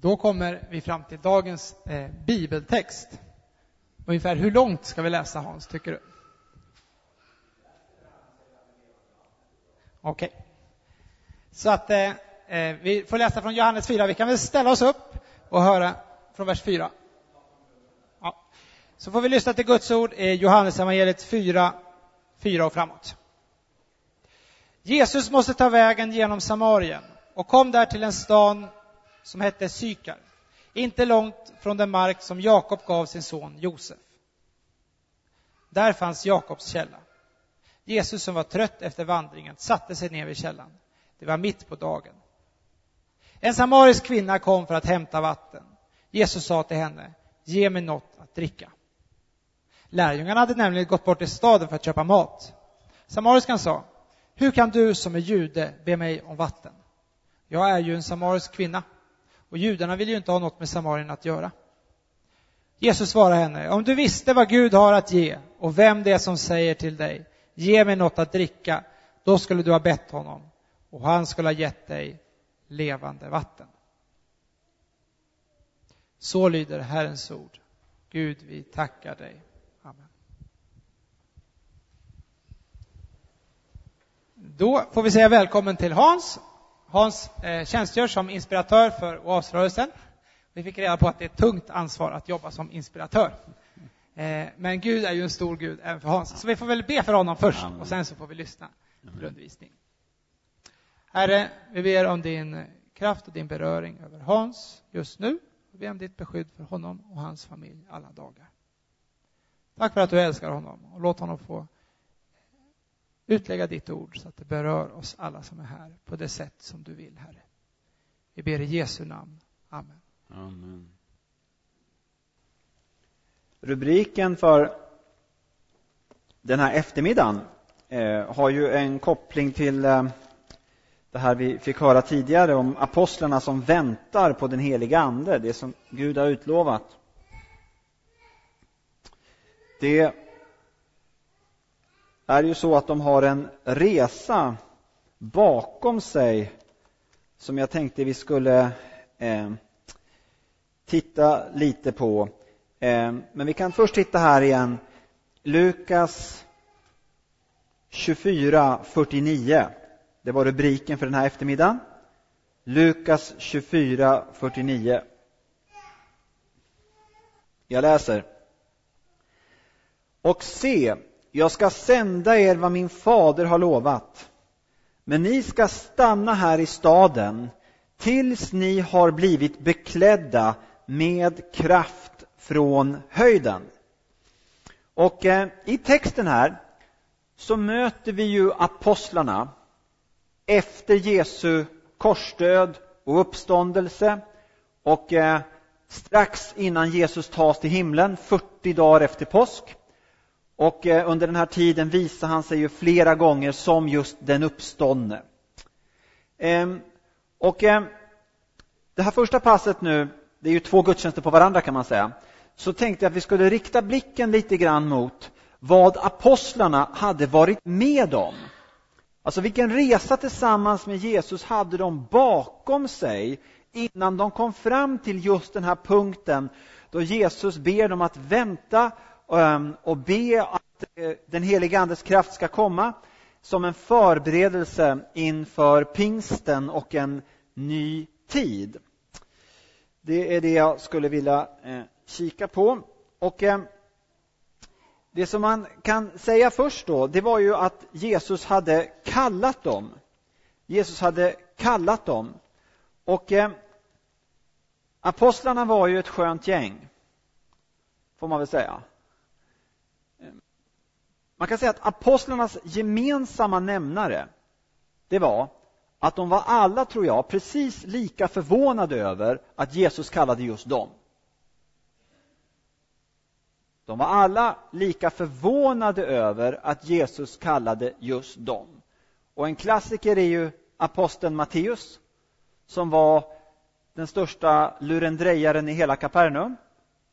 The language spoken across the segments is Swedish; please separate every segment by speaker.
Speaker 1: Då kommer vi fram till dagens eh, bibeltext. Ungefär hur långt ska vi läsa Hans, tycker du? Okej. Okay. Så att eh, eh, vi får läsa från Johannes 4. Vi kan väl ställa oss upp och höra från vers 4. Ja. Så får vi lyssna till Guds ord i Johannes evangeliet 4, 4 och framåt. Jesus måste ta vägen genom Samarien och kom där till en stad som hette Sykar, inte långt från den mark som Jakob gav sin son Josef. Där fanns Jakobs källa. Jesus som var trött efter vandringen satte sig ner vid källan. Det var mitt på dagen. En samarisk kvinna kom för att hämta vatten. Jesus sa till henne, ge mig något att dricka. Lärjungarna hade nämligen gått bort till staden för att köpa mat. Samariskan sa, hur kan du som är jude be mig om vatten? Jag är ju en samarisk kvinna och judarna vill ju inte ha något med Samarien att göra. Jesus svarade henne, om du visste vad Gud har att ge och vem det är som säger till dig, ge mig något att dricka, då skulle du ha bett honom och han skulle ha gett dig levande vatten. Så lyder Herrens ord. Gud, vi tackar dig. Amen. Då får vi säga välkommen till Hans. Hans eh, tjänstgör som inspiratör för oasrörelsen. Vi fick reda på att det är ett tungt ansvar att jobba som inspiratör. Eh, men Gud är ju en stor Gud även för Hans. Så vi får väl be för honom först och sen så får vi lyssna till undervisning. Herre, vi ber om din kraft och din beröring över Hans just nu. Vi ber om ditt beskydd för honom och hans familj alla dagar. Tack för att du älskar honom och låt honom få utlägga ditt ord så att det berör oss alla som är här på det sätt som du vill, Herre. Vi ber i Jesu namn. Amen.
Speaker 2: Amen. Rubriken för den här eftermiddagen eh, har ju en koppling till eh, det här vi fick höra tidigare om apostlarna som väntar på den heliga Ande, det som Gud har utlovat. Det är ju så att de har en resa bakom sig som jag tänkte vi skulle eh, titta lite på. Eh, men vi kan först titta här igen. Lukas 24, 49. Det var rubriken för den här eftermiddagen. Lukas 24, 49. Jag läser. Och se, jag ska sända er vad min fader har lovat. Men ni ska stanna här i staden tills ni har blivit beklädda med kraft från höjden. Och eh, i texten här så möter vi ju apostlarna efter Jesu korsdöd och uppståndelse och eh, strax innan Jesus tas till himlen, 40 dagar efter påsk. Och eh, under den här tiden visar han sig ju flera gånger som just den uppståndne. Ehm, och ehm, det här första passet nu, det är ju två gudstjänster på varandra kan man säga. Så tänkte jag att vi skulle rikta blicken lite grann mot vad apostlarna hade varit med om. Alltså vilken resa tillsammans med Jesus hade de bakom sig innan de kom fram till just den här punkten då Jesus ber dem att vänta Ehm, och be att eh, den heliga Andes kraft ska komma som en förberedelse inför pingsten och en ny tid. Det är det jag skulle vilja eh, kika på. Och ehm, det som man kan säga först då, det var ju att Jesus hade kallat dem. Jesus hade kallat dem. Och ehm, apostlarna var ju ett skönt gäng, får man väl säga. Man kan säga att apostlarnas gemensamma nämnare, det var att de var alla, tror jag, precis lika förvånade över att Jesus kallade just dem. De var alla lika förvånade över att Jesus kallade just dem. Och en klassiker är ju aposteln Matteus, som var den största lurendrejaren i hela Kapernaum,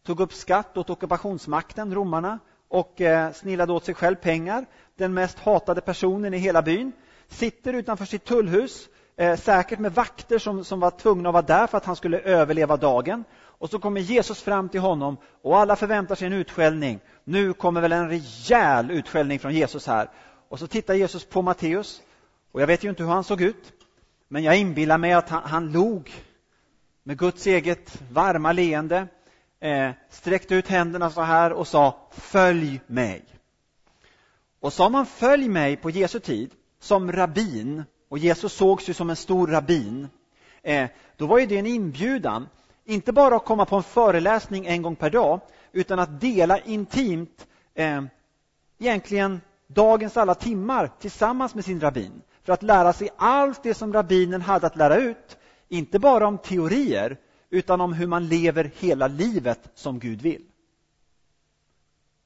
Speaker 2: tog upp skatt åt ockupationsmakten, romarna, och eh, snillade åt sig själv pengar. Den mest hatade personen i hela byn sitter utanför sitt tullhus eh, säkert med vakter som, som var tvungna att vara där för att han skulle överleva dagen. Och så kommer Jesus fram till honom och alla förväntar sig en utskällning. Nu kommer väl en rejäl utskällning från Jesus här. Och så tittar Jesus på Matteus och jag vet ju inte hur han såg ut. Men jag inbillar mig att han, han log med Guds eget varma leende, eh, sträckte ut händerna så här och sa Följ mig. Och sa man Följ mig på Jesu tid som rabbin, och Jesus sågs ju som en stor rabbin, eh, då var ju det en inbjudan, inte bara att komma på en föreläsning en gång per dag, utan att dela intimt eh, egentligen dagens alla timmar tillsammans med sin rabbin för att lära sig allt det som rabbinen hade att lära ut, inte bara om teorier utan om hur man lever hela livet som Gud vill.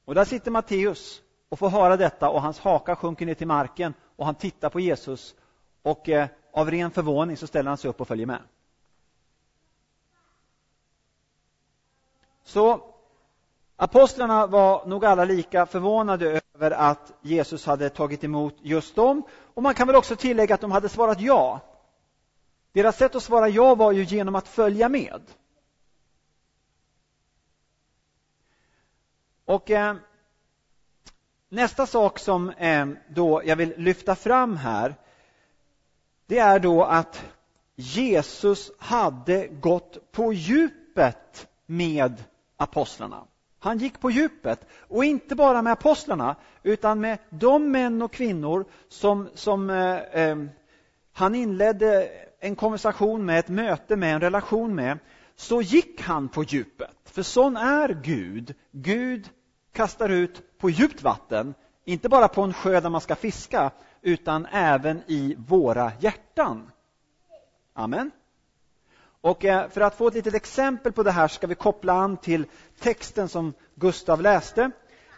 Speaker 2: Och där sitter Matteus och får höra detta och hans haka sjunker ner till marken och han tittar på Jesus och eh, av ren förvåning så ställer han sig upp och följer med. Så apostlarna var nog alla lika förvånade över att Jesus hade tagit emot just dem och man kan väl också tillägga att de hade svarat ja. Deras sätt att svara ja var ju genom att följa med. Och eh, nästa sak som eh, då jag vill lyfta fram här det är då att Jesus hade gått på djupet med apostlarna. Han gick på djupet, och inte bara med apostlarna, utan med de män och kvinnor som, som eh, eh, han inledde en konversation med, ett möte med, en relation med, så gick han på djupet. För sån är Gud. Gud kastar ut på djupt vatten, inte bara på en sjö där man ska fiska, utan även i våra hjärtan. Amen. Och eh, för att få ett litet exempel på det här ska vi koppla an till texten som Gustav läste.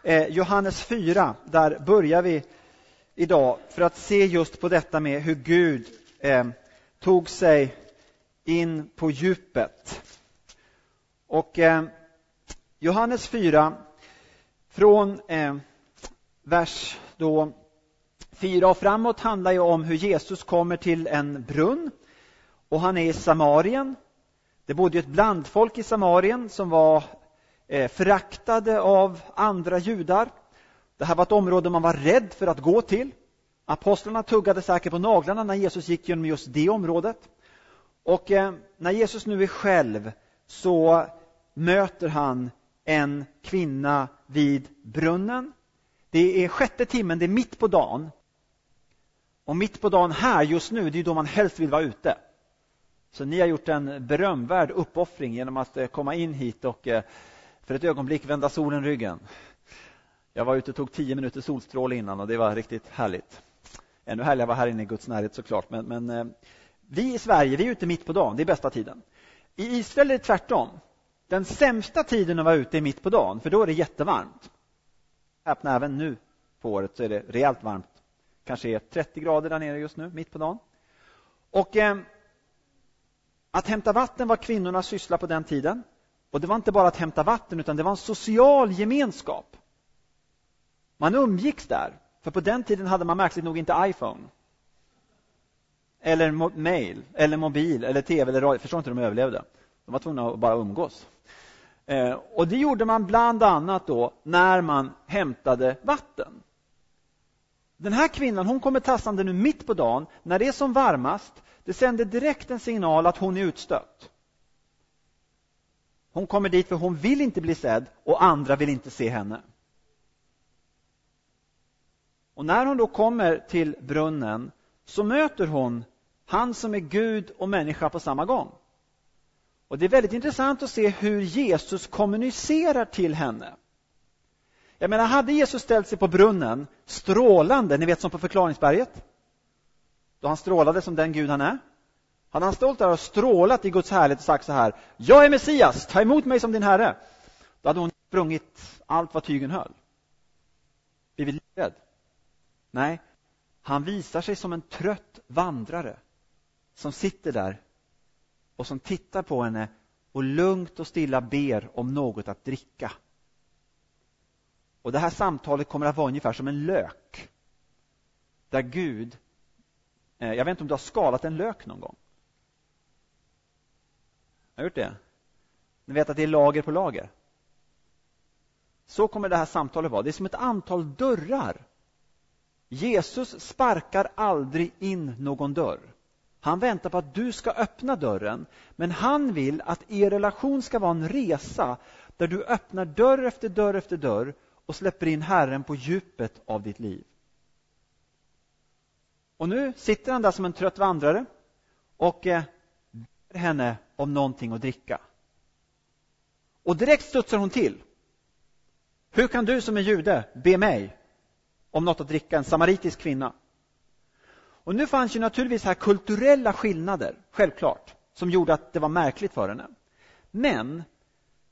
Speaker 2: Eh, Johannes 4, där börjar vi idag för att se just på detta med hur Gud eh, tog sig in på djupet. Och eh, Johannes 4, från eh, vers då 4 och framåt handlar ju om hur Jesus kommer till en brunn och han är i Samarien. Det bodde ett blandfolk i Samarien som var eh, föraktade av andra judar. Det här var ett område man var rädd för att gå till. Apostlarna tuggade säkert på naglarna när Jesus gick genom just det området. Och eh, när Jesus nu är själv så möter han en kvinna vid brunnen. Det är sjätte timmen, det är mitt på dagen. Och mitt på dagen här just nu, det är då man helst vill vara ute. Så ni har gjort en berömvärd uppoffring genom att eh, komma in hit och eh, för ett ögonblick vända solen ryggen. Jag var ute och tog tio minuter solstråle innan och det var riktigt härligt. Ännu härligare att vara här inne i Guds närhet såklart. Men, men eh, vi i Sverige, vi är ute mitt på dagen, det är bästa tiden. I Israel är det tvärtom. Den sämsta tiden att vara ute är mitt på dagen, för då är det jättevarmt. Häpna, även nu på året så är det rejält varmt. Kanske är 30 grader där nere just nu, mitt på dagen. Och eh, att hämta vatten var kvinnornas syssla på den tiden. Och det var inte bara att hämta vatten, utan det var en social gemenskap. Man umgicks där, för på den tiden hade man märkligt nog inte iPhone. Eller mail, eller mobil, eller tv, eller radio. Förstår inte hur de överlevde. De var tvungna att bara umgås. Eh, och det gjorde man bland annat då när man hämtade vatten. Den här kvinnan hon kommer tassande nu mitt på dagen, när det är som varmast, det sänder direkt en signal att hon är utstött. Hon kommer dit för hon vill inte bli sedd och andra vill inte se henne. Och när hon då kommer till brunnen så möter hon han som är Gud och människa på samma gång. Och Det är väldigt intressant att se hur Jesus kommunicerar till henne. Jag menar, hade Jesus ställt sig på brunnen strålande, ni vet som på förklaringsberget, då han strålade som den Gud han är. Hade han stått där och strålat i Guds härlighet och sagt så här, jag är Messias, ta emot mig som din Herre. Då hade hon sprungit allt vad tygen höll. Blivit livrädd. Nej, han visar sig som en trött vandrare som sitter där och som tittar på henne och lugnt och stilla ber om något att dricka. Och det här samtalet kommer att vara ungefär som en lök där Gud eh, jag vet inte om du har skalat en lök någon gång? Har du gjort det? Ni vet att det är lager på lager. Så kommer det här samtalet vara. Det är som ett antal dörrar. Jesus sparkar aldrig in någon dörr. Han väntar på att du ska öppna dörren, men han vill att er relation ska vara en resa där du öppnar dörr efter dörr efter dörr och släpper in Herren på djupet av ditt liv. Och nu sitter han där som en trött vandrare och eh, ber henne om någonting att dricka. Och direkt studsar hon till. Hur kan du som är jude be mig om något att dricka, en samaritisk kvinna? Och nu fanns ju naturligtvis här kulturella skillnader, självklart, som gjorde att det var märkligt för henne. Men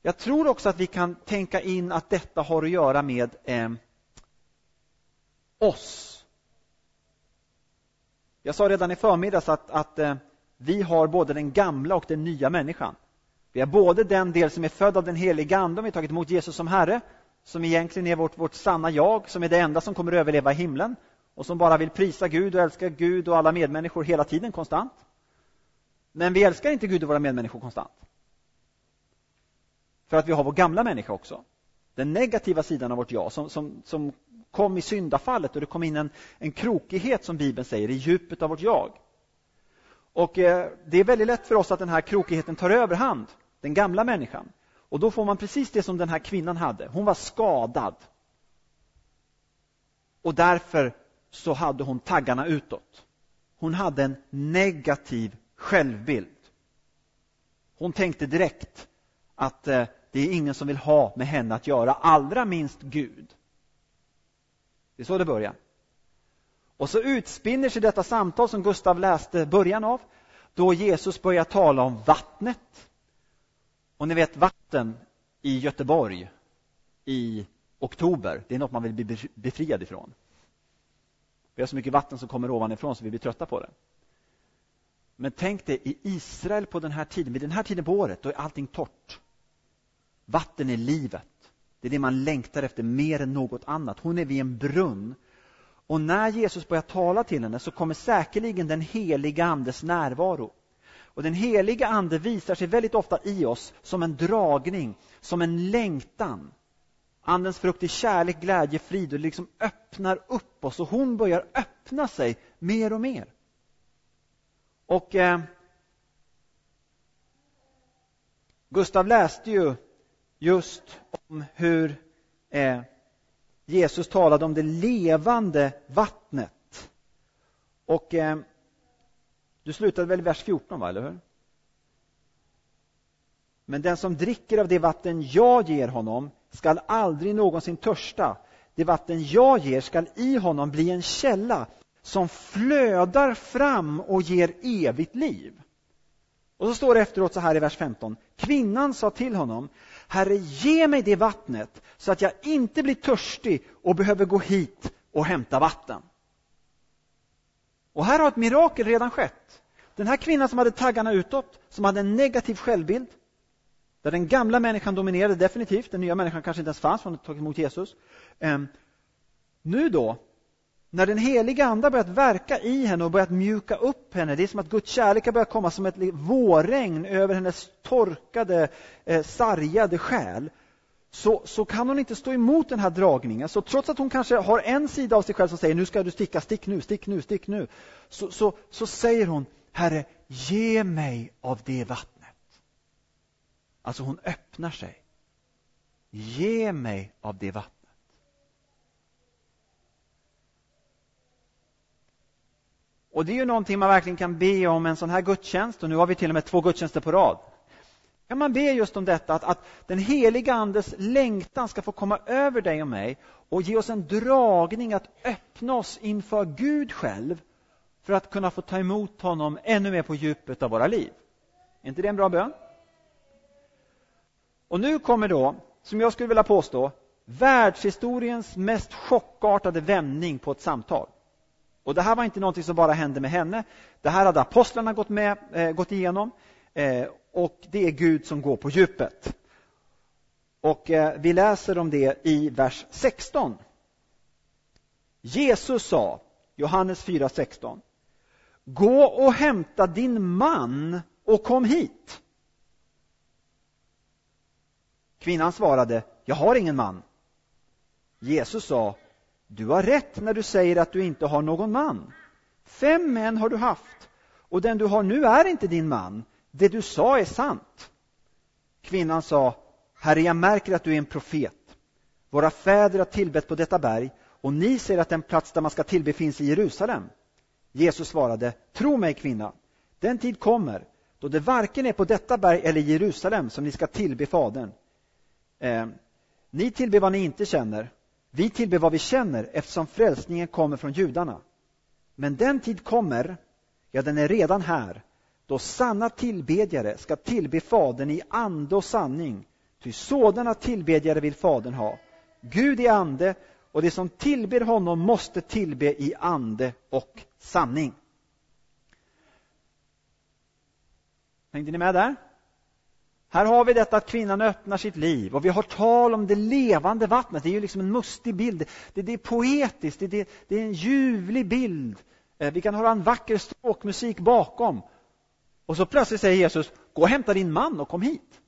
Speaker 2: jag tror också att vi kan tänka in att detta har att göra med eh, oss. Jag sa redan i förmiddags att, att eh, vi har både den gamla och den nya människan. Vi har både den del som är född av den heliga Ande, om vi tagit emot Jesus som Herre, som egentligen är vårt, vårt sanna jag, som är det enda som kommer att överleva i himlen och som bara vill prisa Gud och älska Gud och alla medmänniskor hela tiden, konstant. Men vi älskar inte Gud och våra medmänniskor konstant. För att vi har vår gamla människa också. Den negativa sidan av vårt jag som, som, som kom i syndafallet och det kom in en, en krokighet som Bibeln säger i djupet av vårt jag. Och eh, det är väldigt lätt för oss att den här krokigheten tar överhand, den gamla människan. Och då får man precis det som den här kvinnan hade. Hon var skadad. Och därför så hade hon taggarna utåt. Hon hade en negativ självbild. Hon tänkte direkt att eh, det är ingen som vill ha med henne att göra, allra minst Gud. Det är så det börjar. Och så utspinner sig detta samtal som Gustav läste början av, då Jesus börjar tala om vattnet. Och ni vet vatten i Göteborg i oktober, det är något man vill bli befriad ifrån. Vi har så mycket vatten som kommer ovanifrån så vi blir trötta på det. Men tänk dig i Israel på den här tiden, vid den här tiden på året, då är allting torrt. Vatten är livet. Det är det man längtar efter mer än något annat. Hon är vid en brunn. Och när Jesus börjar tala till henne så kommer säkerligen den heliga Andes närvaro. Och den heliga Ande visar sig väldigt ofta i oss som en dragning, som en längtan. Andens frukt är kärlek, glädje, frid och det liksom öppnar upp oss och hon börjar öppna sig mer och mer. Och eh, Gustav läste ju just om hur eh, Jesus talade om det levande vattnet. Och eh, du slutade väl i vers 14, va, eller hur? Men den som dricker av det vatten jag ger honom skall aldrig någonsin törsta. Det vatten jag ger skall i honom bli en källa som flödar fram och ger evigt liv. Och så står det efteråt så här i vers 15. Kvinnan sa till honom, Herre, ge mig det vattnet så att jag inte blir törstig och behöver gå hit och hämta vatten. Och här har ett mirakel redan skett. Den här kvinnan som hade taggarna utåt, som hade en negativ självbild, där den gamla människan dominerade definitivt, den nya människan kanske inte ens fanns, hon hade tagit emot Jesus. Ehm, nu då, när den heliga Ande börjat verka i henne och börjat mjuka upp henne, det är som att Guds kärlek har börjat komma som ett vårregn över hennes torkade, eh, sargade själ, så, så kan hon inte stå emot den här dragningen. Så trots att hon kanske har en sida av sig själv som säger nu ska du sticka, stick nu, stick nu, stick nu, så, så, så säger hon Herre, ge mig av det vattnet. Alltså hon öppnar sig. Ge mig av det vattnet. Och det är ju någonting man verkligen kan be om en sån här gudstjänst, och nu har vi till och med två gudstjänster på rad. Kan man be just om detta, att, att den heliga Andes längtan ska få komma över dig och mig och ge oss en dragning att öppna oss inför Gud själv för att kunna få ta emot honom ännu mer på djupet av våra liv. Är inte det en bra bön? Och nu kommer då, som jag skulle vilja påstå, världshistoriens mest chockartade vändning på ett samtal. Och det här var inte någonting som bara hände med henne. Det här hade apostlarna gått, med, eh, gått igenom. Eh, och det är Gud som går på djupet. Och eh, vi läser om det i vers 16. Jesus sa, Johannes 4.16. gå och hämta din man och kom hit. Kvinnan svarade, jag har ingen man. Jesus sa, du har rätt när du säger att du inte har någon man. Fem män har du haft och den du har nu är inte din man. Det du sa är sant. Kvinnan sa, Herre, jag märker att du är en profet. Våra fäder har tillbett på detta berg och ni säger att den plats där man ska tillbe finns i Jerusalem. Jesus svarade, tro mig kvinna, den tid kommer då det varken är på detta berg eller i Jerusalem som ni ska tillbe Fadern. Eh, ni tillber vad ni inte känner, vi tillber vad vi känner eftersom frälsningen kommer från judarna. Men den tid kommer, ja den är redan här, då sanna tillbedjare ska tillbe Fadern i ande och sanning. Ty sådana tillbedjare vill Fadern ha. Gud är ande och det som tillber honom måste tillbe i ande och sanning. Hängde ni med där? Här har vi detta att kvinnan öppnar sitt liv och vi har tal om det levande vattnet. Det är ju liksom en mustig bild. Det, det är poetiskt, det, det, det, är en ljuvlig bild. Eh, vi kan höra en vacker stråkmusik bakom. Och så plötsligt säger Jesus, gå och hämta din man och kom hit.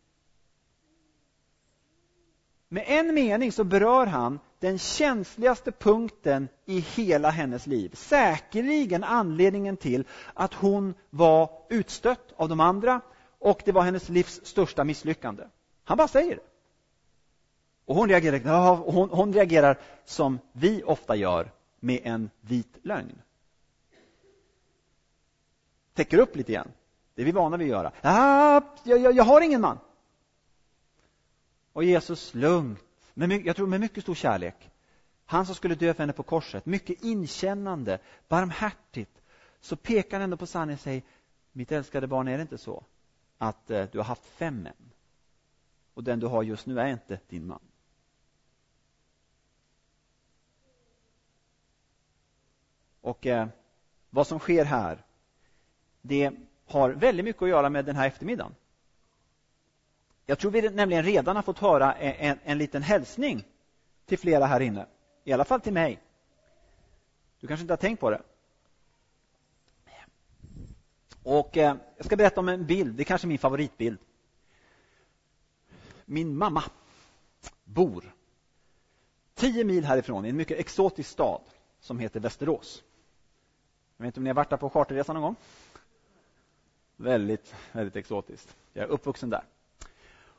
Speaker 2: Med en mening så berör han den känsligaste punkten i hela hennes liv. Säkerligen anledningen till att hon var utstött av de andra och det var hennes livs största misslyckande. Han bara säger det. Och hon reagerar, ja, hon, hon reagerar som vi ofta gör med en vit lögn. Täcker upp lite grann. Det är vi vana vid att göra. Ah, jag, jag, jag har ingen man. Och Jesus lugnt, med, jag tror med mycket stor kärlek, han som skulle dö för henne på korset, mycket inkännande, barmhärtigt, så pekar han ändå på sanningen och säger, mitt älskade barn, är det inte så att eh, du har haft fem män och den du har just nu är inte din man? Och eh, vad som sker här, det har väldigt mycket att göra med den här eftermiddagen. Jag tror vi nämligen redan har fått höra e, en, en, liten hälsning till flera här inne. I alla fall till mig. Du kanske inte har tänkt på det? Och eh, Jag ska berätta om en bild, det är kanske min favoritbild. Min mamma bor tio mil härifrån i en mycket exotisk stad som heter Västerås. Jag vet inte om ni har varit där på charterresa någon gång? Väldigt, väldigt exotiskt. Jag är uppvuxen där.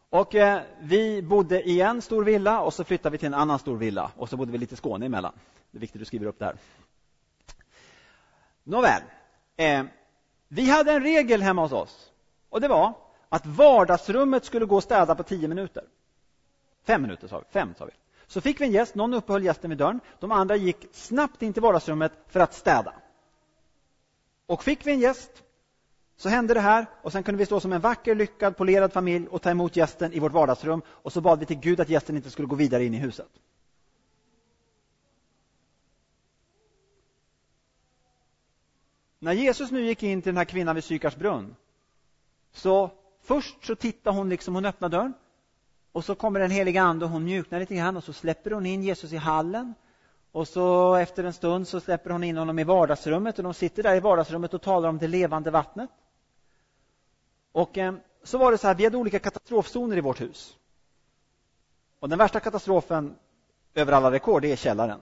Speaker 2: Och eh, vi bodde i en stor villa och så flyttade vi till en annan stor villa och så bodde vi lite Skåne emellan. Det är viktigt att du skriver upp det här. Nåväl. Eh, vi hade en regel hemma hos oss och det var att vardagsrummet skulle gå och städa på tio minuter. Fem minuter sa vi. Fem sa vi. Så fick vi en gäst, någon uppehöll gästen vid dörren. De andra gick snabbt in till vardagsrummet för att städa. Och fick vi en gäst så hände det här och sen kunde vi stå som en vacker, lyckad, polerad familj och ta emot gästen i vårt vardagsrum och så bad vi till Gud att gästen inte skulle gå vidare in i huset. När Jesus nu gick in till den här kvinnan vid Sykars brunn så först så tittar hon liksom, hon öppnar dörren och så kommer den heliga ande och hon mjuknar lite grann och så släpper hon in Jesus i hallen och så efter en stund så släpper hon in honom i vardagsrummet och de sitter där i vardagsrummet och talar om det levande vattnet. Och eh, så var det så här, vi hade olika katastrofzoner i vårt hus. Och den värsta katastrofen över alla rekord, det är källaren.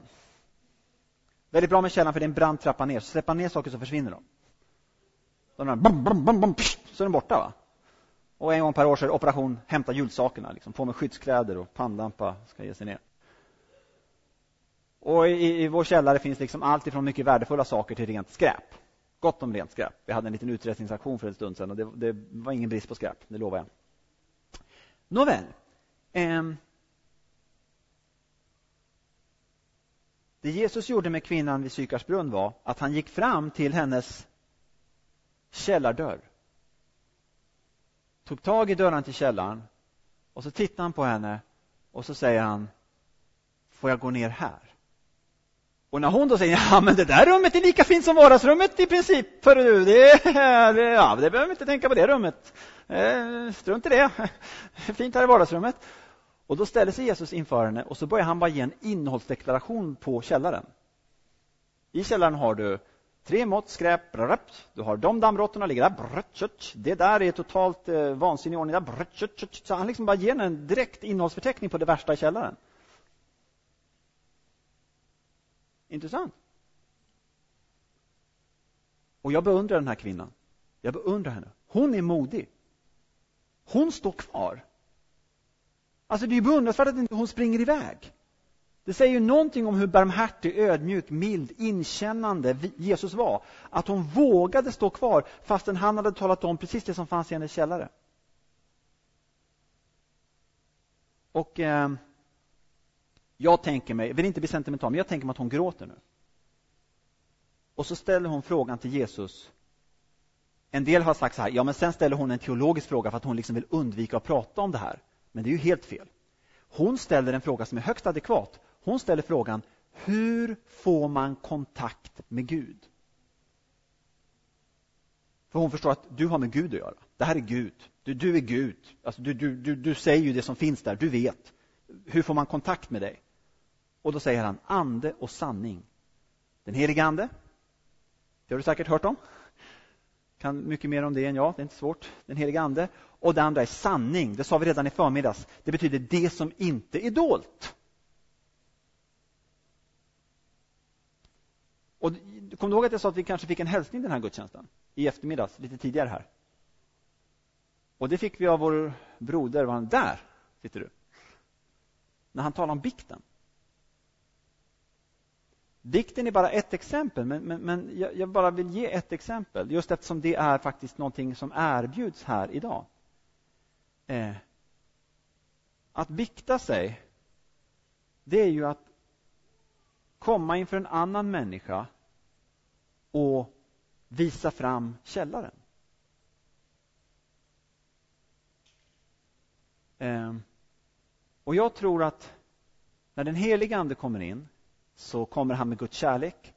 Speaker 2: Väldigt bra med källaren för det är en brant trappa ner. Så släpper man ner saker så försvinner de. de där, bam, bam, bam, bam, så är de borta. Va? Och en gång per år så är det operation hämta julsakerna. Liksom. På med skyddskläder och pannlampa ska ge sig ner. Och i, i vår källare finns liksom allt ifrån mycket värdefulla saker till rent skräp. Gott om rent skräp. Vi hade en liten uträttningsaktion för en stund sedan och det, det var ingen brist på skräp, det lovar jag. Nåväl. Eh, det Jesus gjorde med kvinnan vid Sykars brunn var att han gick fram till hennes källardörr. Tog tag i dörren till källaren och så tittar han på henne och så säger han Får jag gå ner här? Och när hon då säger, ja men det där rummet är lika fint som vardagsrummet i princip, för du, det, det, ja, det behöver vi inte tänka på det rummet. Eh, strunt i det, fint här i vardagsrummet. Och då ställer sig Jesus inför henne och så börjar han bara ge en innehållsdeklaration på källaren. I källaren har du Tre mått skräp, du har de dammråttorna ligger där, det där är totalt eh, vansinnig ordning där, så han liksom bara ger en direkt innehållsförteckning på det värsta i källaren. Intressant. Och jag beundrar den här kvinnan. Jag beundrar henne. Hon är modig. Hon står kvar. Alltså det är beundransvärt att inte hon springer iväg. Det säger ju någonting om hur barmhärtig, ödmjuk, mild, inkännande Jesus var. Att hon vågade stå kvar fastän han hade talat om precis det som fanns i hennes källare. Och eh, jag tänker mig, jag vill inte bli sentimental, men jag tänker mig att hon gråter nu. Och så ställer hon frågan till Jesus. En del har sagt så här, ja men sen ställer hon en teologisk fråga för att hon liksom vill undvika att prata om det här. Men det är ju helt fel. Hon ställer en fråga som är högst adekvat. Hon ställer frågan, hur får man kontakt med Gud? För hon förstår att du har med Gud att göra. Det här är Gud. Du, du är Gud. Alltså du, du, du, du säger ju det som finns där. Du vet. Hur får man kontakt med dig? Och då säger han ande och sanning. Den helige ande, det har du säkert hört om. Kan mycket mer om det än jag, det är inte svårt. Den helige ande. Och det andra är sanning, det sa vi redan i förmiddags. Det betyder det som inte är dolt. Och kom du ihåg att jag sa att vi kanske fick en hälsning den här gudstjänsten? I eftermiddags, lite tidigare här. Och det fick vi av vår broder, var han där sitter du. När han talar om bikten. Dikten är bara ett exempel, men, men, men jag, jag, bara vill ge ett exempel, just eftersom det är faktiskt någonting som erbjuds här idag. Eh, att bikta sig, det är ju att komma inför en annan människa och visa fram källaren. Eh, och jag tror att när den helige Ande kommer in så kommer han med Guds kärlek,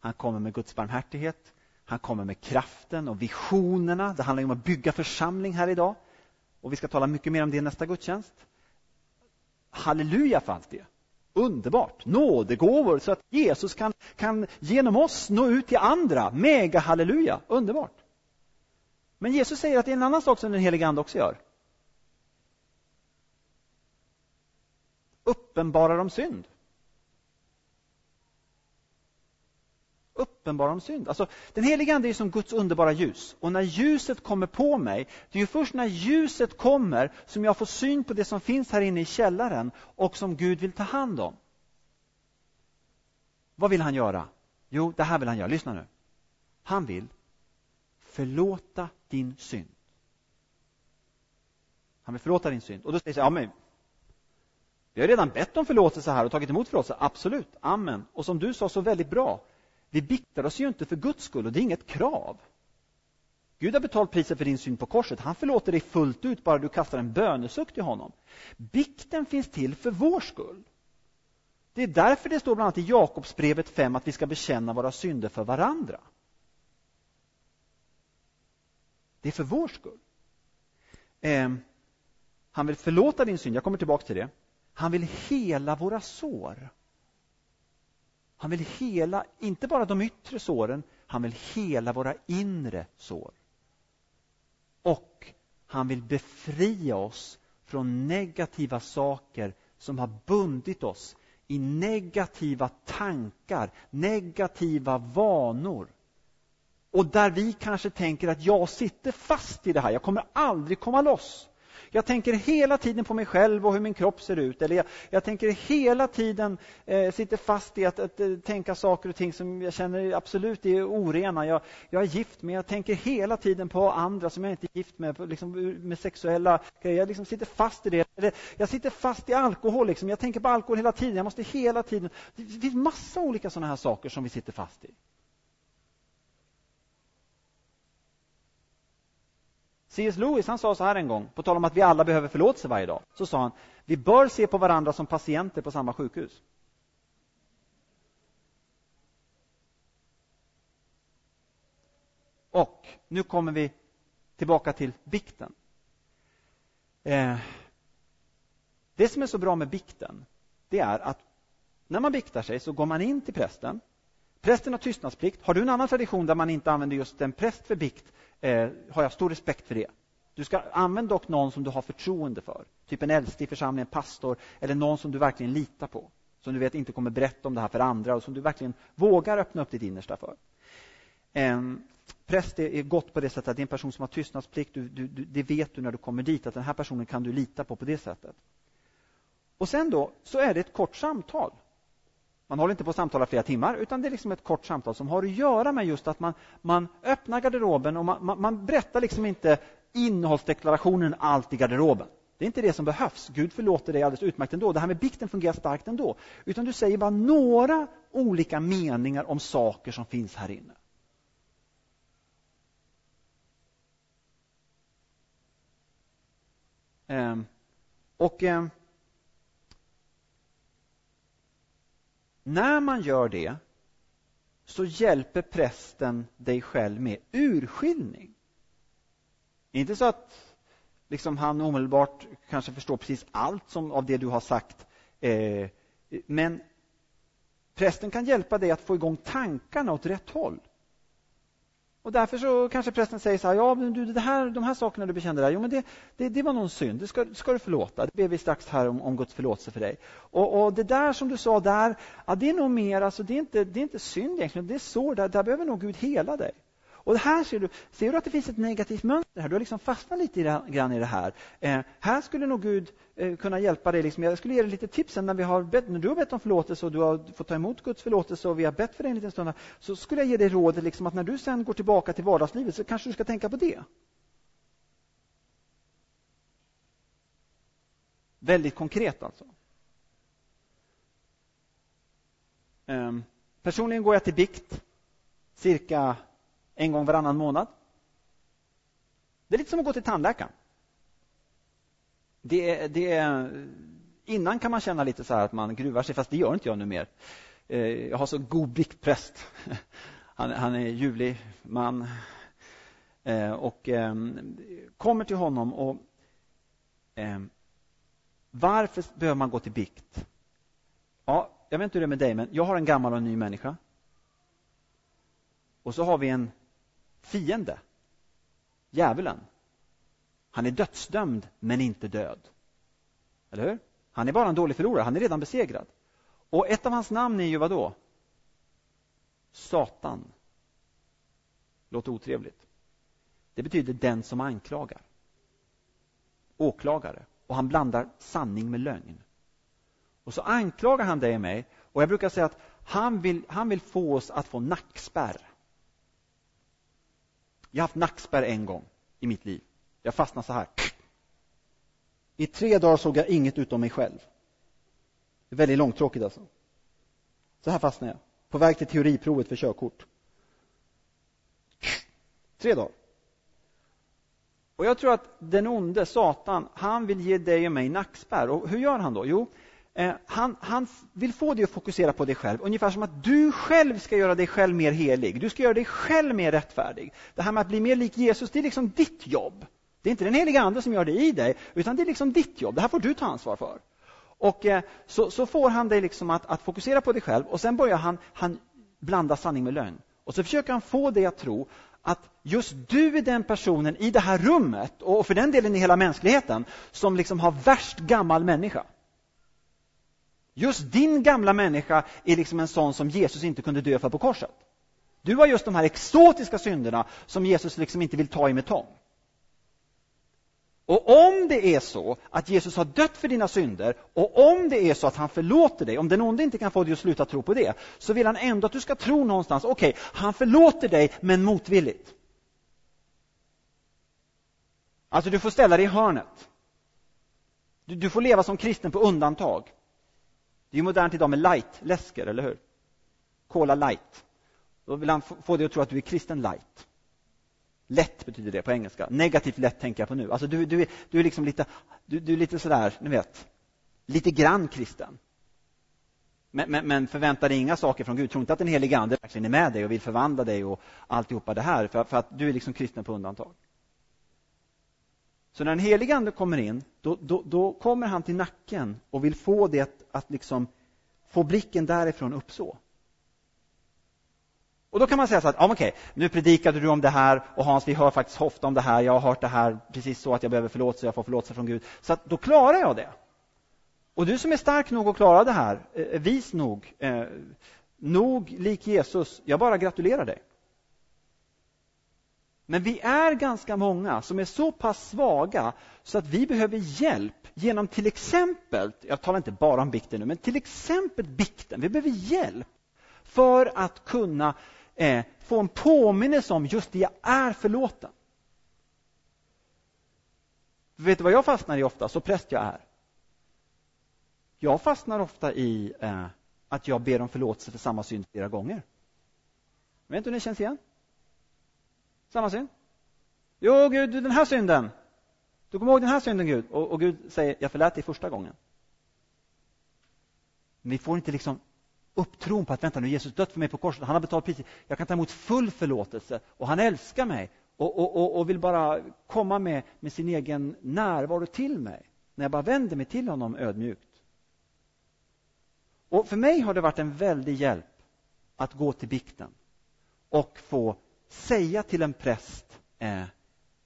Speaker 2: han kommer med Guds barmhärtighet, han kommer med kraften och visionerna. Det handlar om att bygga församling här idag. Och vi ska tala mycket mer om det i nästa gudstjänst. Halleluja för allt det. Underbart! Nådegåvor så att Jesus kan, kan genom oss nå ut till andra. Mega halleluja! Underbart! Men Jesus säger att det är en annan sak som den helige Ande också gör. Uppenbarar om synd. Uppenbar om synd. Alltså, den heliga Ande är som Guds underbara ljus. Och när ljuset kommer på mig, det är ju först när ljuset kommer som jag får syn på det som finns här inne i källaren och som Gud vill ta hand om. Vad vill han göra? Jo, det här vill han göra. Lyssna nu. Han vill förlåta din synd. Han vill förlåta din synd. Och då säger jag, ja men vi har redan bett om förlåtelse här och tagit emot förlåtelse. Absolut, amen. Och som du sa så väldigt bra, vi biktar oss ju inte för Guds skull och det är inget krav. Gud har betalt priset för din synd på korset. Han förlåter dig fullt ut bara du kastar en bönesuck till honom. Bikten finns till för vår skull. Det är därför det står bland annat i Jakobsbrevet 5 att vi ska bekänna våra synder för varandra. Det är för vår skull. Eh, han vill förlåta din synd, jag kommer tillbaka till det. Han vill hela våra sår. Han vill hela, inte bara de yttre såren, han vill hela våra inre sår. Och han vill befria oss från negativa saker som har bundit oss i negativa tankar, negativa vanor. Och där vi kanske tänker att jag sitter fast i det här, jag kommer aldrig komma loss. Jag tänker hela tiden på mig själv och hur min kropp ser ut. Eller jag, jag tänker hela tiden, eh, sitter fast i att, att, att, tänka saker och ting som jag känner absolut är orena. Jag, jag är gift, men jag tänker hela tiden på andra som jag inte är gift med, liksom, med sexuella grejer. Jag liksom sitter fast i det. Eller jag sitter fast i alkohol. Liksom. Jag tänker på alkohol hela tiden. Jag måste hela tiden... Det finns massa olika sådana här saker som vi sitter fast i. C.S. Lewis han sa så här en gång, på tal om att vi alla behöver förlåtelse varje dag. Så sa han, vi bör se på varandra som patienter på samma sjukhus. Och nu kommer vi tillbaka till bikten. Eh, det som är så bra med bikten, det är att när man biktar sig så går man in till prästen. Prästen har tystnadsplikt. Har du en annan tradition där man inte använder just en präst för bikt eh, har jag stor respekt för det. Du ska använda dock någon som du har förtroende för. Typ en äldste i församlingen, pastor eller någon som du verkligen litar på. Som du vet inte kommer berätta om det här för andra och som du verkligen vågar öppna upp ditt innersta för. En präst är gott på det sättet att det är en person som har tystnadsplikt. Du, du, du, det vet du när du kommer dit, att den här personen kan du lita på på det sättet. Och sen då så är det ett kort samtal. Man håller inte på att samtala flera timmar, utan det är liksom ett kort samtal som har att göra med just att man, man öppnar garderoben och man, man, man berättar liksom inte innehållsdeklarationen allt i garderoben. Det är inte det som behövs. Gud förlåter dig alldeles utmärkt ändå. Det här med bikten fungerar starkt ändå. Utan du säger bara några olika meningar om saker som finns här inne. Ehm, och ehm, när man gör det så hjälper prästen dig själv med urskiljning. Inte så att liksom han omedelbart kanske förstår precis allt som, av det du har sagt. Eh, men prästen kan hjälpa dig att få igång tankarna åt rätt håll. Och därför så kanske prästen säger så här, ja men du, det här, de här sakerna du bekände där, jo men det, det, det var någon synd, det ska, ska du förlåta. Det ber vi strax här om, om Guds förlåtelse för dig. Och, och, det där som du sa där, ja det är nog mer, alltså det är inte, det är inte synd egentligen, det är sår, där, där behöver nog Gud hela dig. Och här ser du, ser du att det finns ett negativt mönster här? Du har liksom fastnat lite grann i det här. Eh, här skulle nog Gud eh, kunna hjälpa dig. Liksom. Jag skulle ge dig lite tips när, vi har bett, när du har bett om förlåtelse och du har fått ta emot Guds förlåtelse och vi har bett för dig en liten stund. Så skulle jag ge dig rådet liksom, att när du sen går tillbaka till vardagslivet så kanske du ska tänka på det. Väldigt konkret alltså. Eh, personligen går jag till bikt cirka en gång varannan månad. Det är lite som att gå till tandläkaren. Det det innan kan man känna lite så att man gruvar sig, fast det gör inte jag nu mer. Eh, jag har så god biktpräst. Han, han är ljuvlig man. Eh, och ehm, kommer till honom och ehm, varför behöver man gå till bikt? Ja, jag vet inte hur det är med dig, men jag har en gammal och en ny människa. Och så har vi en fiende, djävulen. Han är dödsdömd, men inte död. Eller hur? Han är bara en dålig förlorare, han är redan besegrad. Och ett av hans namn är ju vad då? Satan. Låter otrevligt. Det betyder den som anklagar. Åklagare. Och han blandar sanning med lögn. Och så anklagar han dig och mig. Och jag brukar säga att han vill, han vill få oss att få nackspärr. Jag har haft nackspärr en gång i mitt liv. Jag fastnade så här. I tre dagar såg jag inget utom mig själv. Det är väldigt långtråkigt alltså. Så här fastnade jag. På väg till teoriprovet för körkort. Tre dagar. Och jag tror att den onde, Satan, han vill ge dig och mig nackspärr. Och hur gör han då? Jo, Eh, han, han, vill få dig att fokusera på dig själv, ungefär som att du själv ska göra dig själv mer helig. Du ska göra dig själv mer rättfärdig. Det här med att bli mer lik Jesus, det är liksom ditt jobb. Det är inte den heliga Ande som gör det i dig, utan det är liksom ditt jobb. Det här får du ta ansvar för. Och eh, så, så, får han dig liksom att, att, fokusera på dig själv och sen börjar han, han blanda sanning med lögn. Och så försöker han få dig att tro att just du är den personen i det här rummet, och för den delen i hela mänskligheten, som liksom har värst gammal människa. Just din gamla människa är liksom en sån som Jesus inte kunde dö för på korset. Du har just de här exotiska synderna som Jesus liksom inte vill ta i med tång. Och om det är så att Jesus har dött för dina synder och om det är så att han förlåter dig, om den onde inte kan få dig att sluta tro på det, så vill han ändå att du ska tro någonstans, okej, okay, han förlåter dig men motvilligt. Alltså du får ställa dig i hörnet. Du, du får leva som kristen på undantag. Det är modernt idag med light-läsker, eller hur? Cola light. Då vill han få dig att tro att du är kristen light. Lätt betyder det på engelska. Negativt lätt tänker jag på nu. Alltså du, du, du är liksom lite, du, du är lite sådär, ni vet, lite grann kristen. Men, men, men förvänta dig inga saker från Gud. Tro inte att den helige Ande verkligen är med dig och vill förvandla dig och alltihopa det här, för, för att du är liksom kristen på undantag. Så när den helige Ande kommer in, då, då, då, kommer han till nacken och vill få det att, att liksom få blicken därifrån upp så. Och då kan man säga så att, ja, okej, nu predikade du om det här och Hans, vi hör faktiskt ofta om det här, jag har hört det här precis så att jag behöver förlåtelse, jag får förlåtelse från Gud. Så att då klarar jag det. Och du som är stark nog att klara det här, eh, vis nog, eh, nog lik Jesus, jag bara gratulerar dig. Men vi är ganska många som är så pass svaga så att vi behöver hjälp genom till exempel, jag talar inte bara om bikten nu, men till exempel bikten. Vi behöver hjälp för att kunna eh, få en påminnelse om just det jag är förlåten. Vet du vad jag fastnar i ofta, så präst jag är? Jag fastnar ofta i eh, att jag ber om förlåtelse för samma synd flera gånger. Vet du hur det känns igen? Samma synd. Jo, Gud, den här synden. Du kommer ihåg den här synden, Gud? Och, och Gud säger, jag förlät dig första gången. Men vi får inte liksom upp tron på att vänta nu, Jesus dött för mig på korset, han har betalat priset, jag kan ta emot full förlåtelse och han älskar mig och, och, och, och vill bara komma med, med sin egen närvaro till mig när jag bara vänder mig till honom ödmjukt. Och för mig har det varit en väldig hjälp att gå till bikten och få säga till en präst eh,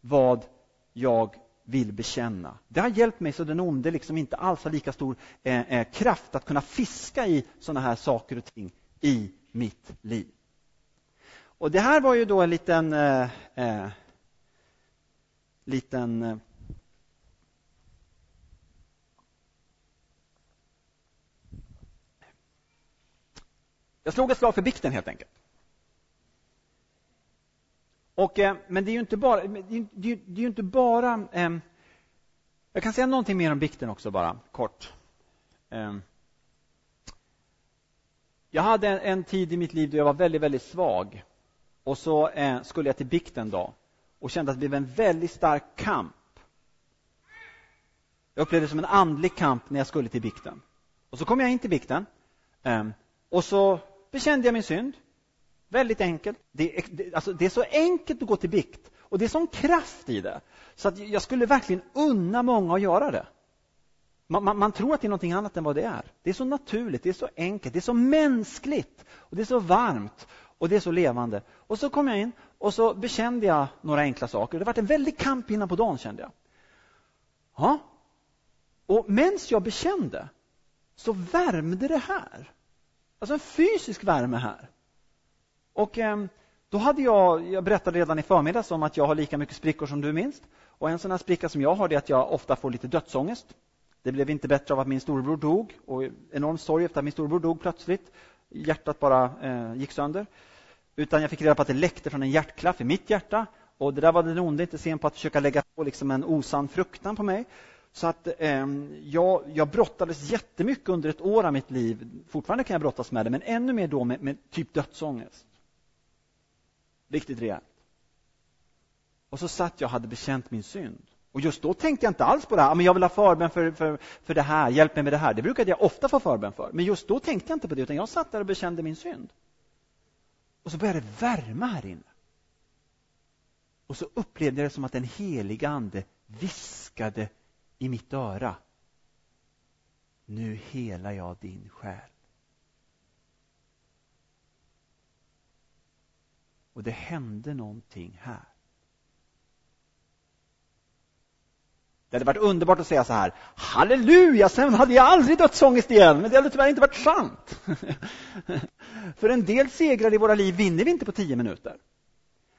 Speaker 2: vad jag vill bekänna. Det har hjälpt mig så den onde liksom inte alls har lika stor eh, eh, kraft att kunna fiska i sådana här saker och ting i mitt liv. Och det här var ju då en liten, eh, eh liten eh, Jag slog ett slag för bikten helt enkelt. Och, eh, men det är ju inte bara... Det är, det är, inte bara eh, jag kan säga någonting mer om bikten också bara, kort. Eh, jag hade en, en, tid i mitt liv då jag var väldigt, väldigt svag. Och så eh, skulle jag till bikten då och kände att det blev en väldigt stark kamp. Jag upplevde det som en andlig kamp när jag skulle till bikten. Och så kom jag in till bikten ehm, och så bekände jag min synd. Väldigt enkelt. Det är, det, alltså, det är så enkelt att gå till bikt och det är sån kraft i det. Så att jag skulle verkligen unna många att göra det. Man, man, man, tror att det är någonting annat än vad det är. Det är så naturligt, det är så enkelt, det är så mänskligt och det är så varmt och det är så levande. Och så kom jag in och så bekände jag några enkla saker. Det var en väldig kamp innan på dagen kände jag. Ja. Och medan jag bekände så värmde det här. Alltså en fysisk värme här. Och eh, då hade jag, jag berättade redan i förmiddags om att jag har lika mycket sprickor som du minst. Och en sån här spricka som jag har är att jag ofta får lite dödsångest. Det blev inte bättre av att min storebror dog och enorm sorg efter att min storebror dog plötsligt. Hjärtat bara eh, gick sönder. Utan jag fick reda på att det läckte från en hjärtklaff i mitt hjärta. Och det där var den onde inte sen på att försöka lägga på liksom en osann fruktan på mig. Så att eh, jag, jag brottades jättemycket under ett år av mitt liv. Fortfarande kan jag brottas med det, men ännu mer då med, med typ dödsångest. Riktigt rejält. Och så satt jag och hade bekänt min synd. Och just då tänkte jag inte alls på det här, ah, men jag vill ha förbön för, för, för det här, hjälp mig med det här. Det brukade jag ofta få förbön för. Men just då tänkte jag inte på det, utan jag satt där och bekände min synd. Och så började det värma här inne. Och så upplevde jag det som att den heliga ande viskade i mitt öra. Nu helar jag din själ. Och det hände någonting här. Det hade varit underbart att säga så här, halleluja, sen hade jag aldrig dödsångest igen, men det hade tyvärr inte varit sant. för en del segrar i våra liv vinner vi inte på tio minuter.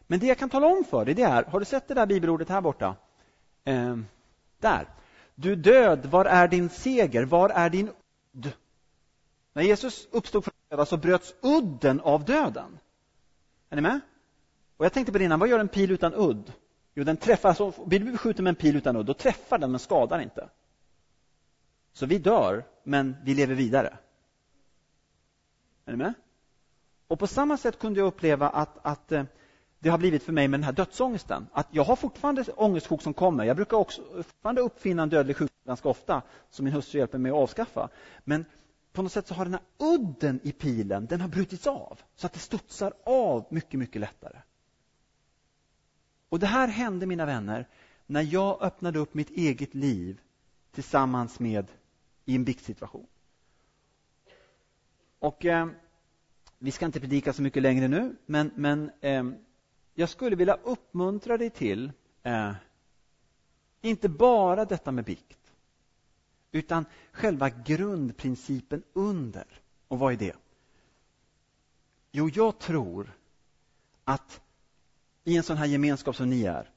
Speaker 2: Men det jag kan tala om för dig, det är, har du sett det där bibelordet här borta? Eh, där. Du död, var är din seger? Var är din udd? När Jesus uppstod från döda så bröts udden av döden. Är ni med? Och jag tänkte på det innan, vad gör en pil utan udd? Jo, den träffar, alltså, blir du beskjuten med en pil utan udd, då träffar den men skadar inte. Så vi dör, men vi lever vidare. Är ni med? Och på samma sätt kunde jag uppleva att, att eh, det har blivit för mig med den här dödsångesten. Att jag har fortfarande ångestsjok som kommer. Jag brukar också fortfarande uppfinna en dödlig sjukdom ganska ofta, som min hustru hjälper mig att avskaffa. Men på något sätt så har den här udden i pilen, den har brutits av. Så att det studsar av mycket, mycket lättare. Och det här hände, mina vänner, när jag öppnade upp mitt eget liv tillsammans med i en biktsituation. Och eh, vi ska inte predika så mycket längre nu, men, men eh, jag skulle vilja uppmuntra dig till eh, inte bara detta med bikt, utan själva grundprincipen under. Och vad är det? Jo, jag tror att i en sån här gemenskap som ni är,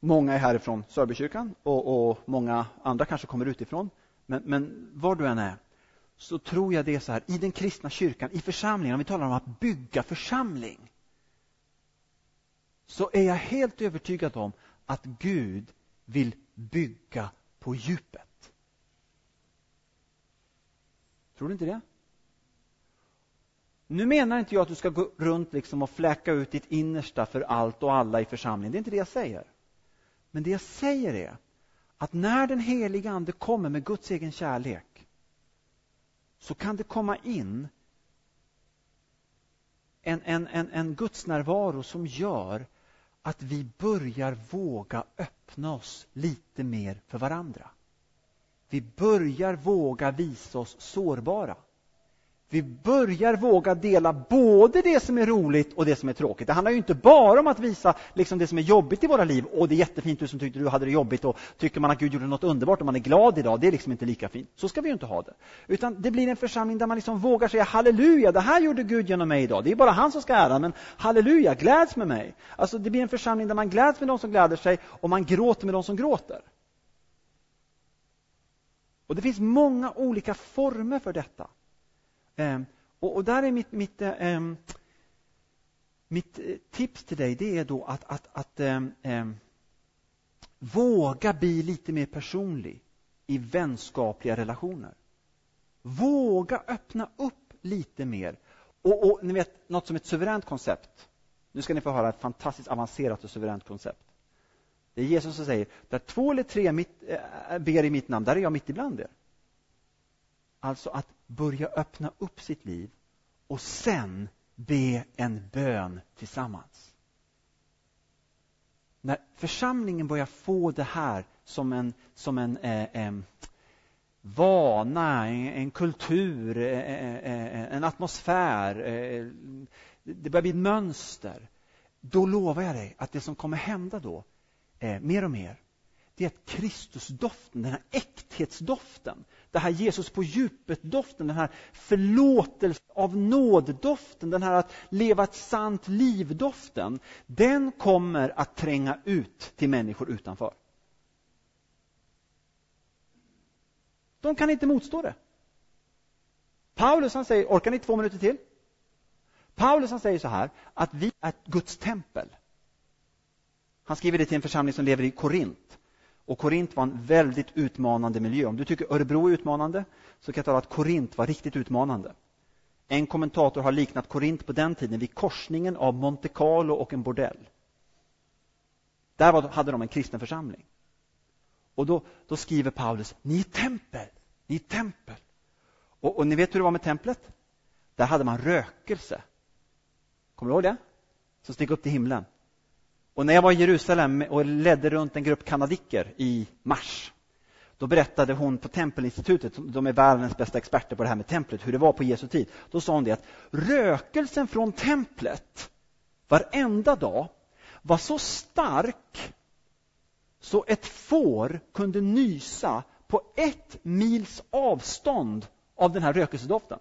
Speaker 2: många är härifrån Sörbykyrkan och, och många andra kanske kommer utifrån, men, men var du än är, så tror jag det är så här, i den kristna kyrkan, i församlingen, om vi talar om att bygga församling, så är jag helt övertygad om att Gud vill bygga på djupet. Tror du inte det? Nu menar inte jag att du ska gå runt liksom och fläcka ut ditt innersta för allt och alla i församlingen. Det är inte det jag säger. Men det jag säger är att när den heliga Ande kommer med Guds egen kärlek så kan det komma in en, en, en, en Guds närvaro som gör att vi börjar våga öppna oss lite mer för varandra. Vi börjar våga visa oss sårbara. Vi börjar våga dela både det som är roligt och det som är tråkigt. Det handlar ju inte bara om att visa liksom det som är jobbigt i våra liv. Och det är jättefint, du som tyckte du hade det jobbigt och tycker man att Gud gjorde något underbart och man är glad idag. Det är liksom inte lika fint. Så ska vi ju inte ha det. Utan det blir en församling där man liksom vågar säga halleluja, det här gjorde Gud genom mig idag. Det är bara han som ska ära, men halleluja, gläds med mig. Alltså det blir en församling där man gläds med de som gläder sig och man gråter med de som gråter. Och det finns många olika former för detta. Ehm, och, och där är mitt, mitt, ehm, mitt eh, tips till dig, det är då att, att, att ehm, våga bli lite mer personlig i vänskapliga relationer. Våga öppna upp lite mer. Och, och ni vet, något som ett suveränt koncept. Nu ska ni få höra ett fantastiskt avancerat och suveränt koncept. Det är Jesus som säger, där två eller tre mitt, äh, ber i mitt namn, där är jag mitt ibland er. Alltså att börja öppna upp sitt liv och sen be en bön tillsammans. När församlingen börjar få det här som en, som en eh, eh, vana, en, en kultur, eh, eh, eh, eh en atmosfär, eh, det börjar bli ett mönster, då lovar jag dig att det som kommer hända då, eh, mer och mer, det är att Kristusdoften, den här äkthetsdoften, det här Jesus på djupet-doften, den här förlåtelse av nåd-doften, den här att leva ett sant liv-doften, den kommer att tränga ut till människor utanför. De kan inte motstå det. Paulus han säger, orkar ni två minuter till? Paulus han säger så här, att vi är Guds tempel. Han skriver det till en församling som lever i Korint. Och Korint var en väldigt utmanande miljö. Om du tycker Örebro är utmanande så kan jag tala att Korint var riktigt utmanande. En kommentator har liknat Korint på den tiden vid korsningen av Monte Carlo och en bordell. Där var, hade de en kristen församling. Och då, då skriver Paulus, ni är tempel, ni är tempel. Och, och ni vet hur det var med templet? Där hade man rökelse. Kommer du ihåg det? Som steg upp till himlen. Och när jag var i Jerusalem och ledde runt en grupp kanadiker i mars, då berättade hon på Tempelinstitutet, de är världens bästa experter på det här med templet, hur det var på Jesu tid. Då sa hon det att rökelsen från templet varenda dag var så stark så ett får kunde nysa på ett mils avstånd av den här rökelsedoften.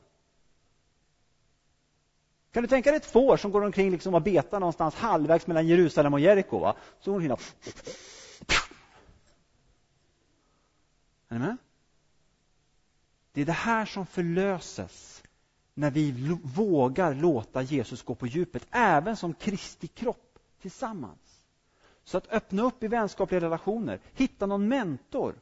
Speaker 2: Kan du tänka dig ett får som går omkring liksom och betar någonstans halvvägs mellan Jerusalem och Jeriko? Va? Så går och... Är ni med? Det är det här som förlöses när vi vågar låta Jesus gå på djupet, även som Kristi kropp tillsammans. Så att öppna upp i vänskapliga relationer, hitta någon mentor,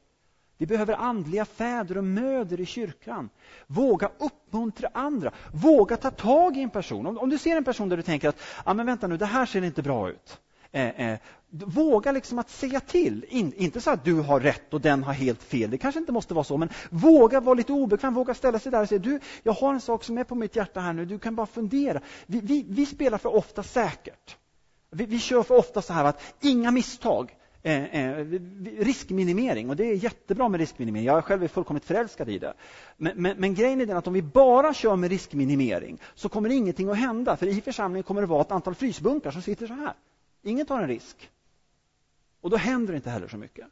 Speaker 2: vi behöver andliga fäder och möder i kyrkan. Våga uppmuntra andra. Våga ta tag i en person. Om, om du ser en person där du tänker att ah, men vänta nu, det här ser inte bra ut. Eh, eh, våga liksom att säga till. In, inte så att du har rätt och den har helt fel. Det kanske inte måste vara så, men våga vara lite obekväm. Våga ställa sig där och säga du, jag har en sak som är på mitt hjärta här nu. Du kan bara fundera. Vi, vi, vi spelar för ofta säkert. Vi, vi kör för ofta så här att inga misstag eh, eh, riskminimering och det är jättebra med riskminimering. Jag själv är fullkomligt förälskad i det. Men, men, men, grejen är den att om vi bara kör med riskminimering så kommer ingenting att hända. För i församlingen kommer det vara ett antal frysbunkar som sitter så här. Ingen tar en risk. Och då händer det inte heller så mycket.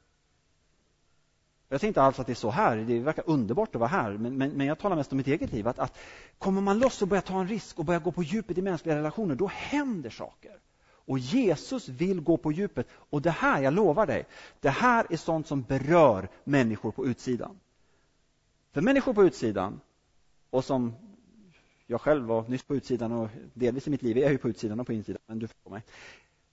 Speaker 2: Jag säger inte alls att det är så här, det verkar underbart att vara här, men, men, men jag talar mest om mitt eget liv. Att, att kommer man loss och börjar ta en risk och börjar gå på djupet i mänskliga relationer, då händer saker. Och Jesus vill gå på djupet. Och det här, jag lovar dig, det här är sånt som berör människor på utsidan. För människor på utsidan, och som jag själv var nyss på utsidan och delvis i mitt liv jag är ju på utsidan och på insidan, men du förstår mig.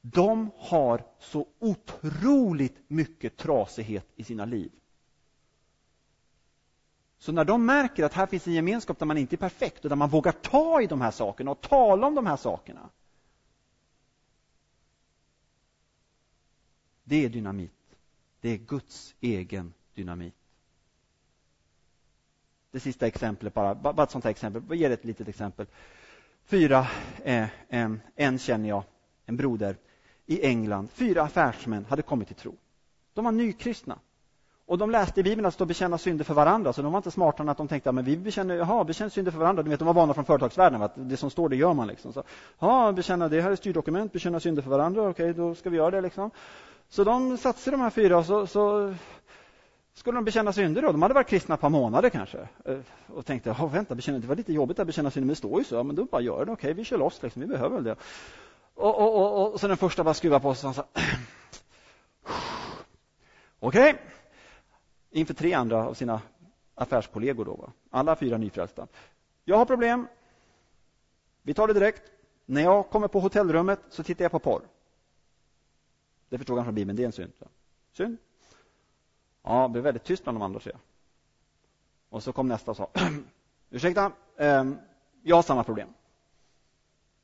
Speaker 2: De har så otroligt mycket trasighet i sina liv. Så när de märker att här finns en gemenskap där man inte är perfekt och där man vågar ta i de här sakerna och tala om de här sakerna. Det är dynamit. Det är Guds egen dynamit. Det sista exemplet bara, bara ett sånt här exempel. Jag ger ett litet exempel. Fyra, eh, en, en känner jag, en broder i England. Fyra affärsmän hade kommit till tro. De var nykristna. Och de läste i Bibeln att stå och bekänna synder för varandra, så de var inte smartare än att de tänkte att vi bekänner, jaha, bekänner synder för varandra. Du vet, de var vana från företagsvärlden, att det som står det gör man. Liksom. Så, ja, bekänna, det här är styrdokument, bekänna synder för varandra, okej, då ska vi göra det. Liksom. Så de satte sig de här fyra och så, så skulle de bekänna synder då. De hade varit kristna ett par månader kanske eh, och tänkte, oh, vänta, bekänna, det var lite jobbigt att bekänna synder, men det står ju så, ja, men då bara gör det, okej, vi kör loss, liksom, vi behöver väl det. Och, och, och, och så den första bara skruvar på sig och sa, okej, inför tre andra av sina affärskollegor då, va? alla fyra nyfrälsta. Jag har problem. Vi tar det direkt. När jag kommer på hotellrummet så tittar jag på porr. Det förstod han från Bibeln, det är en synd. Synd? Ja, det blev väldigt tyst bland de andra tre. Och så kom nästa och sa, ursäkta, ehm, jag har samma problem.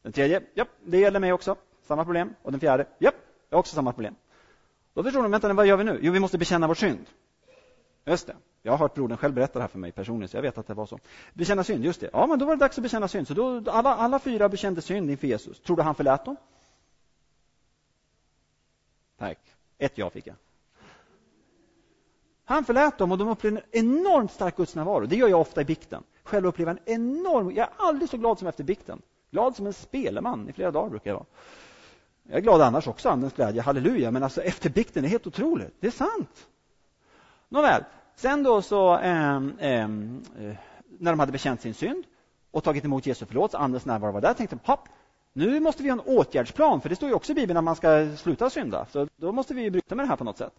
Speaker 2: Den tredje, japp, det gäller mig också, samma problem. Och den fjärde, japp, jag har också samma problem. Då förstår de, vänta, vad gör vi nu? Jo, vi måste bekänna vår synd. Just det. Jag har hört brodern själv berätta det här för mig personligen, så jag vet att det var så. Bekänna synd, just det. Ja, men då var det dags att bekänna synd. Så då, alla, alla fyra bekände synd inför Jesus. Tror du han förlät dem? Tack. Ett ja fick jag. Han förlät dem och de upplevde en enormt stark Guds närvaro. Det gör jag ofta i bikten. Själv upplever en enorm... Jag är aldrig så glad som efter bikten. Glad som en speleman i flera dagar brukar jag vara. Jag är glad annars också, andens glädje, halleluja. Men alltså efter bikten är helt otroligt. Det är sant. Nåväl, sen då så, eh, eh, när de hade bekänt sin synd och tagit emot Jesu förlåtelse, andens närvaro var där, tänkte de, hopp, nu måste vi ha en åtgärdsplan, för det står ju också i Bibeln att man ska sluta synda, så då måste vi bryta med det här på något sätt.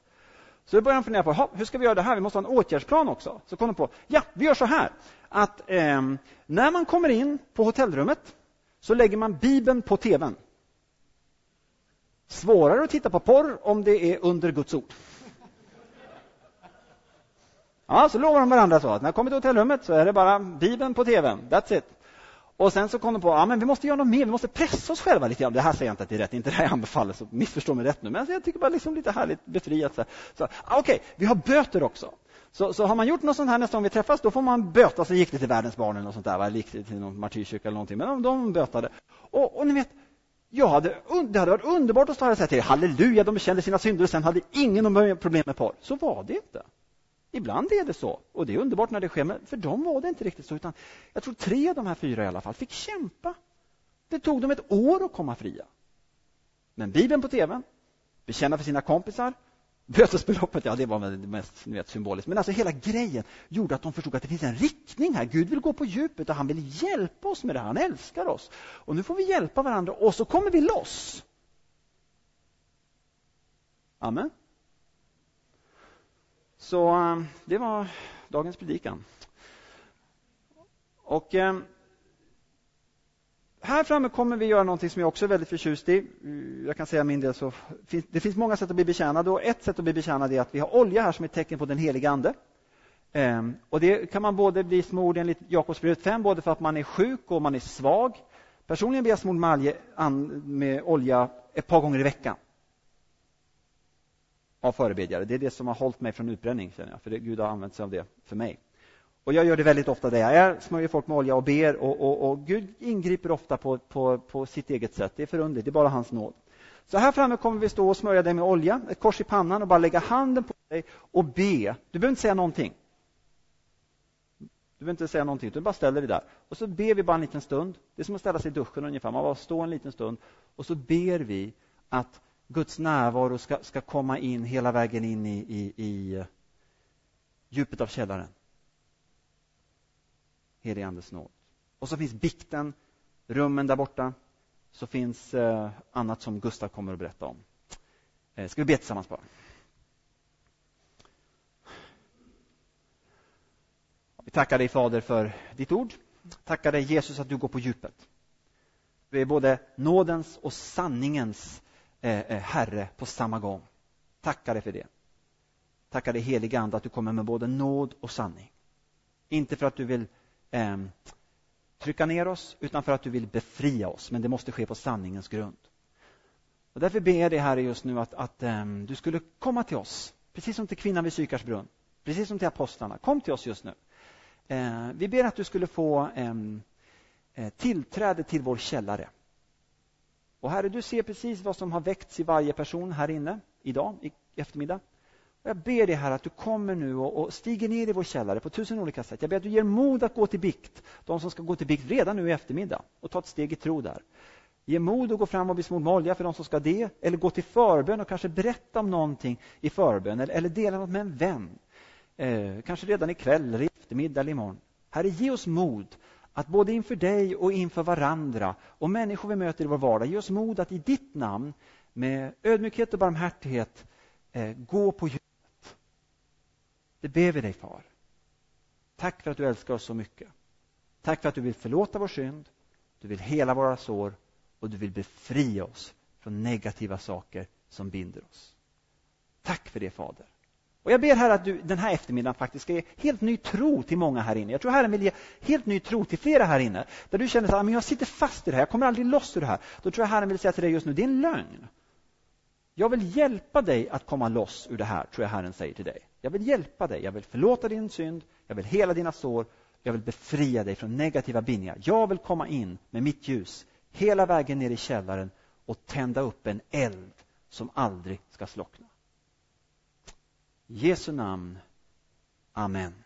Speaker 2: Så då började de fundera på, hur ska vi göra det här? Vi måste ha en åtgärdsplan också. Så kom de på, ja, vi gör så här, att eh, när man kommer in på hotellrummet så lägger man Bibeln på tvn. Svårare att titta på porr om det är under Guds ord. Ja, så lovar de varandra så att när jag kommer till hotellrummet så är det bara Bibeln på tvn. That's it. Och sen så kom de på, ja men vi måste göra något mer, vi måste pressa oss själva lite grann. Det här säger jag inte att det är rätt, inte det här jag anbefaller, så missförstå mig rätt nu. Men jag tycker bara liksom lite härligt befriat. Så, så ah, Okej, okay, vi har böter också. Så, så har man gjort något sånt här nästa gång vi träffas, då får man böta. Så gick det till Världens barn eller något sånt där, va? gick till någon martyrkyrka eller någonting. Men de, de bötade. Och, och ni vet, jag hade, det hade varit underbart att stå här och säga till er, halleluja, de bekände sina synder och sen hade ingen problem med porr. Så var det inte. Ibland är det så, och det är underbart när det sker, men för dem var det inte riktigt så. Utan jag tror tre av de här fyra i alla fall fick kämpa. Det tog dem ett år att komma fria. Men Bibeln på tvn, bekänna för sina kompisar, bötesbeloppet, ja det var väl mest ni vet, symboliskt. Men alltså hela grejen gjorde att de förstod att det finns en riktning här. Gud vill gå på djupet och han vill hjälpa oss med det. Han älskar oss. Och nu får vi hjälpa varandra och så kommer vi loss. Amen. Så eh, det var dagens predikan. Och eh, här framme kommer vi göra någonting som jag också är väldigt förtjust i. Jag kan säga min del så det finns många sätt att bli betjänad och ett sätt att bli betjänad är att vi har olja här som är ett tecken på den heliga Ande. Ehm, och det kan man både bli smord enligt Jakobsbrevet 5, både för att man är sjuk och man är svag. Personligen blir jag smord med olja ett par gånger i veckan av förebedjare. Det är det som har hållit mig från utbränning, känner jag, för det, Gud har använt sig av det för mig. Och jag gör det väldigt ofta där jag är, smörjer folk med olja och ber och, och, och Gud ingriper ofta på, på, på sitt eget sätt. Det är förunderligt. det är bara hans nåd. Så här framme kommer vi stå och smörja dig med olja, ett kors i pannan och bara lägga handen på dig och be. Du behöver inte säga någonting. Du behöver inte säga någonting, du bara ställer dig där. Och så ber vi bara en liten stund. Det är som att ställa sig i duschen ungefär. Man bara står en liten stund och så ber vi att Guds närvaro ska, ska komma in hela vägen in i, i, i eh, djupet av källaren. Helig Andes nåd. Och så finns bikten, rummen där borta. Så finns eh, annat som Gustav kommer att berätta om. Eh, ska vi be tillsammans bara? Vi tackar dig Fader för ditt ord. Tackar dig Jesus att du går på djupet. Du är både nådens och sanningens eh, Eh, eh, Herre på samma gång. Tacka dig för det. Tacka dig helige Ande att du kommer med både nåd och sanning. Inte för att du vill eh, trycka ner oss, utan för att du vill befria oss. Men det måste ske på sanningens grund. Och därför ber jag dig, Herre, just nu att, att eh, du skulle komma till oss, precis som till kvinnan vid Sykars brunn, precis som till apostlarna. Kom till oss just nu. Eh, vi ber att du skulle få ehm, eh, tillträde till vår källare. Och Herre, du ser precis vad som har väckts i varje person här inne idag, i eftermiddag. Jag ber dig här att du kommer nu och, och stiger ner i vår källare på tusen olika sätt. Jag ber att du ger mod att gå till bikt, de som ska gå till bikt redan nu i eftermiddag och ta ett steg i tro där. Ge mod att gå fram och bli smord med olja för de som ska det, eller gå till förbön och kanske berätta om någonting i förbön, eller, eller dela något med en vän. Eh, kanske redan ikväll, eller i eftermiddag eller imorgon. Herre, ge oss mod att både inför dig och inför varandra och människor vi möter i vår vardag, ge oss mod att i ditt namn med ödmjukhet och barmhärtighet eh, gå på djupet det ber vi dig, far. Tack för att du älskar oss så mycket. Tack för att du vill förlåta vår synd, du vill hela våra sår och du vill befria oss från negativa saker som binder oss. Tack för det, Fader. Och Jag ber här att du den här eftermiddagen faktiskt ska ge helt ny tro till många här inne. Jag tror Herren vill ge helt ny tro till flera här inne. Där du känner att ah, jag sitter fast i det här, jag kommer aldrig loss ur det här. Då tror jag Herren vill säga till dig just nu, det är en lögn. Jag vill hjälpa dig att komma loss ur det här, tror jag Herren säger till dig. Jag vill hjälpa dig, jag vill förlåta din synd, jag vill hela dina sår, jag vill befria dig från negativa bindningar. Jag vill komma in med mitt ljus hela vägen ner i källaren och tända upp en eld som aldrig ska slockna. Jesu namn. Amen.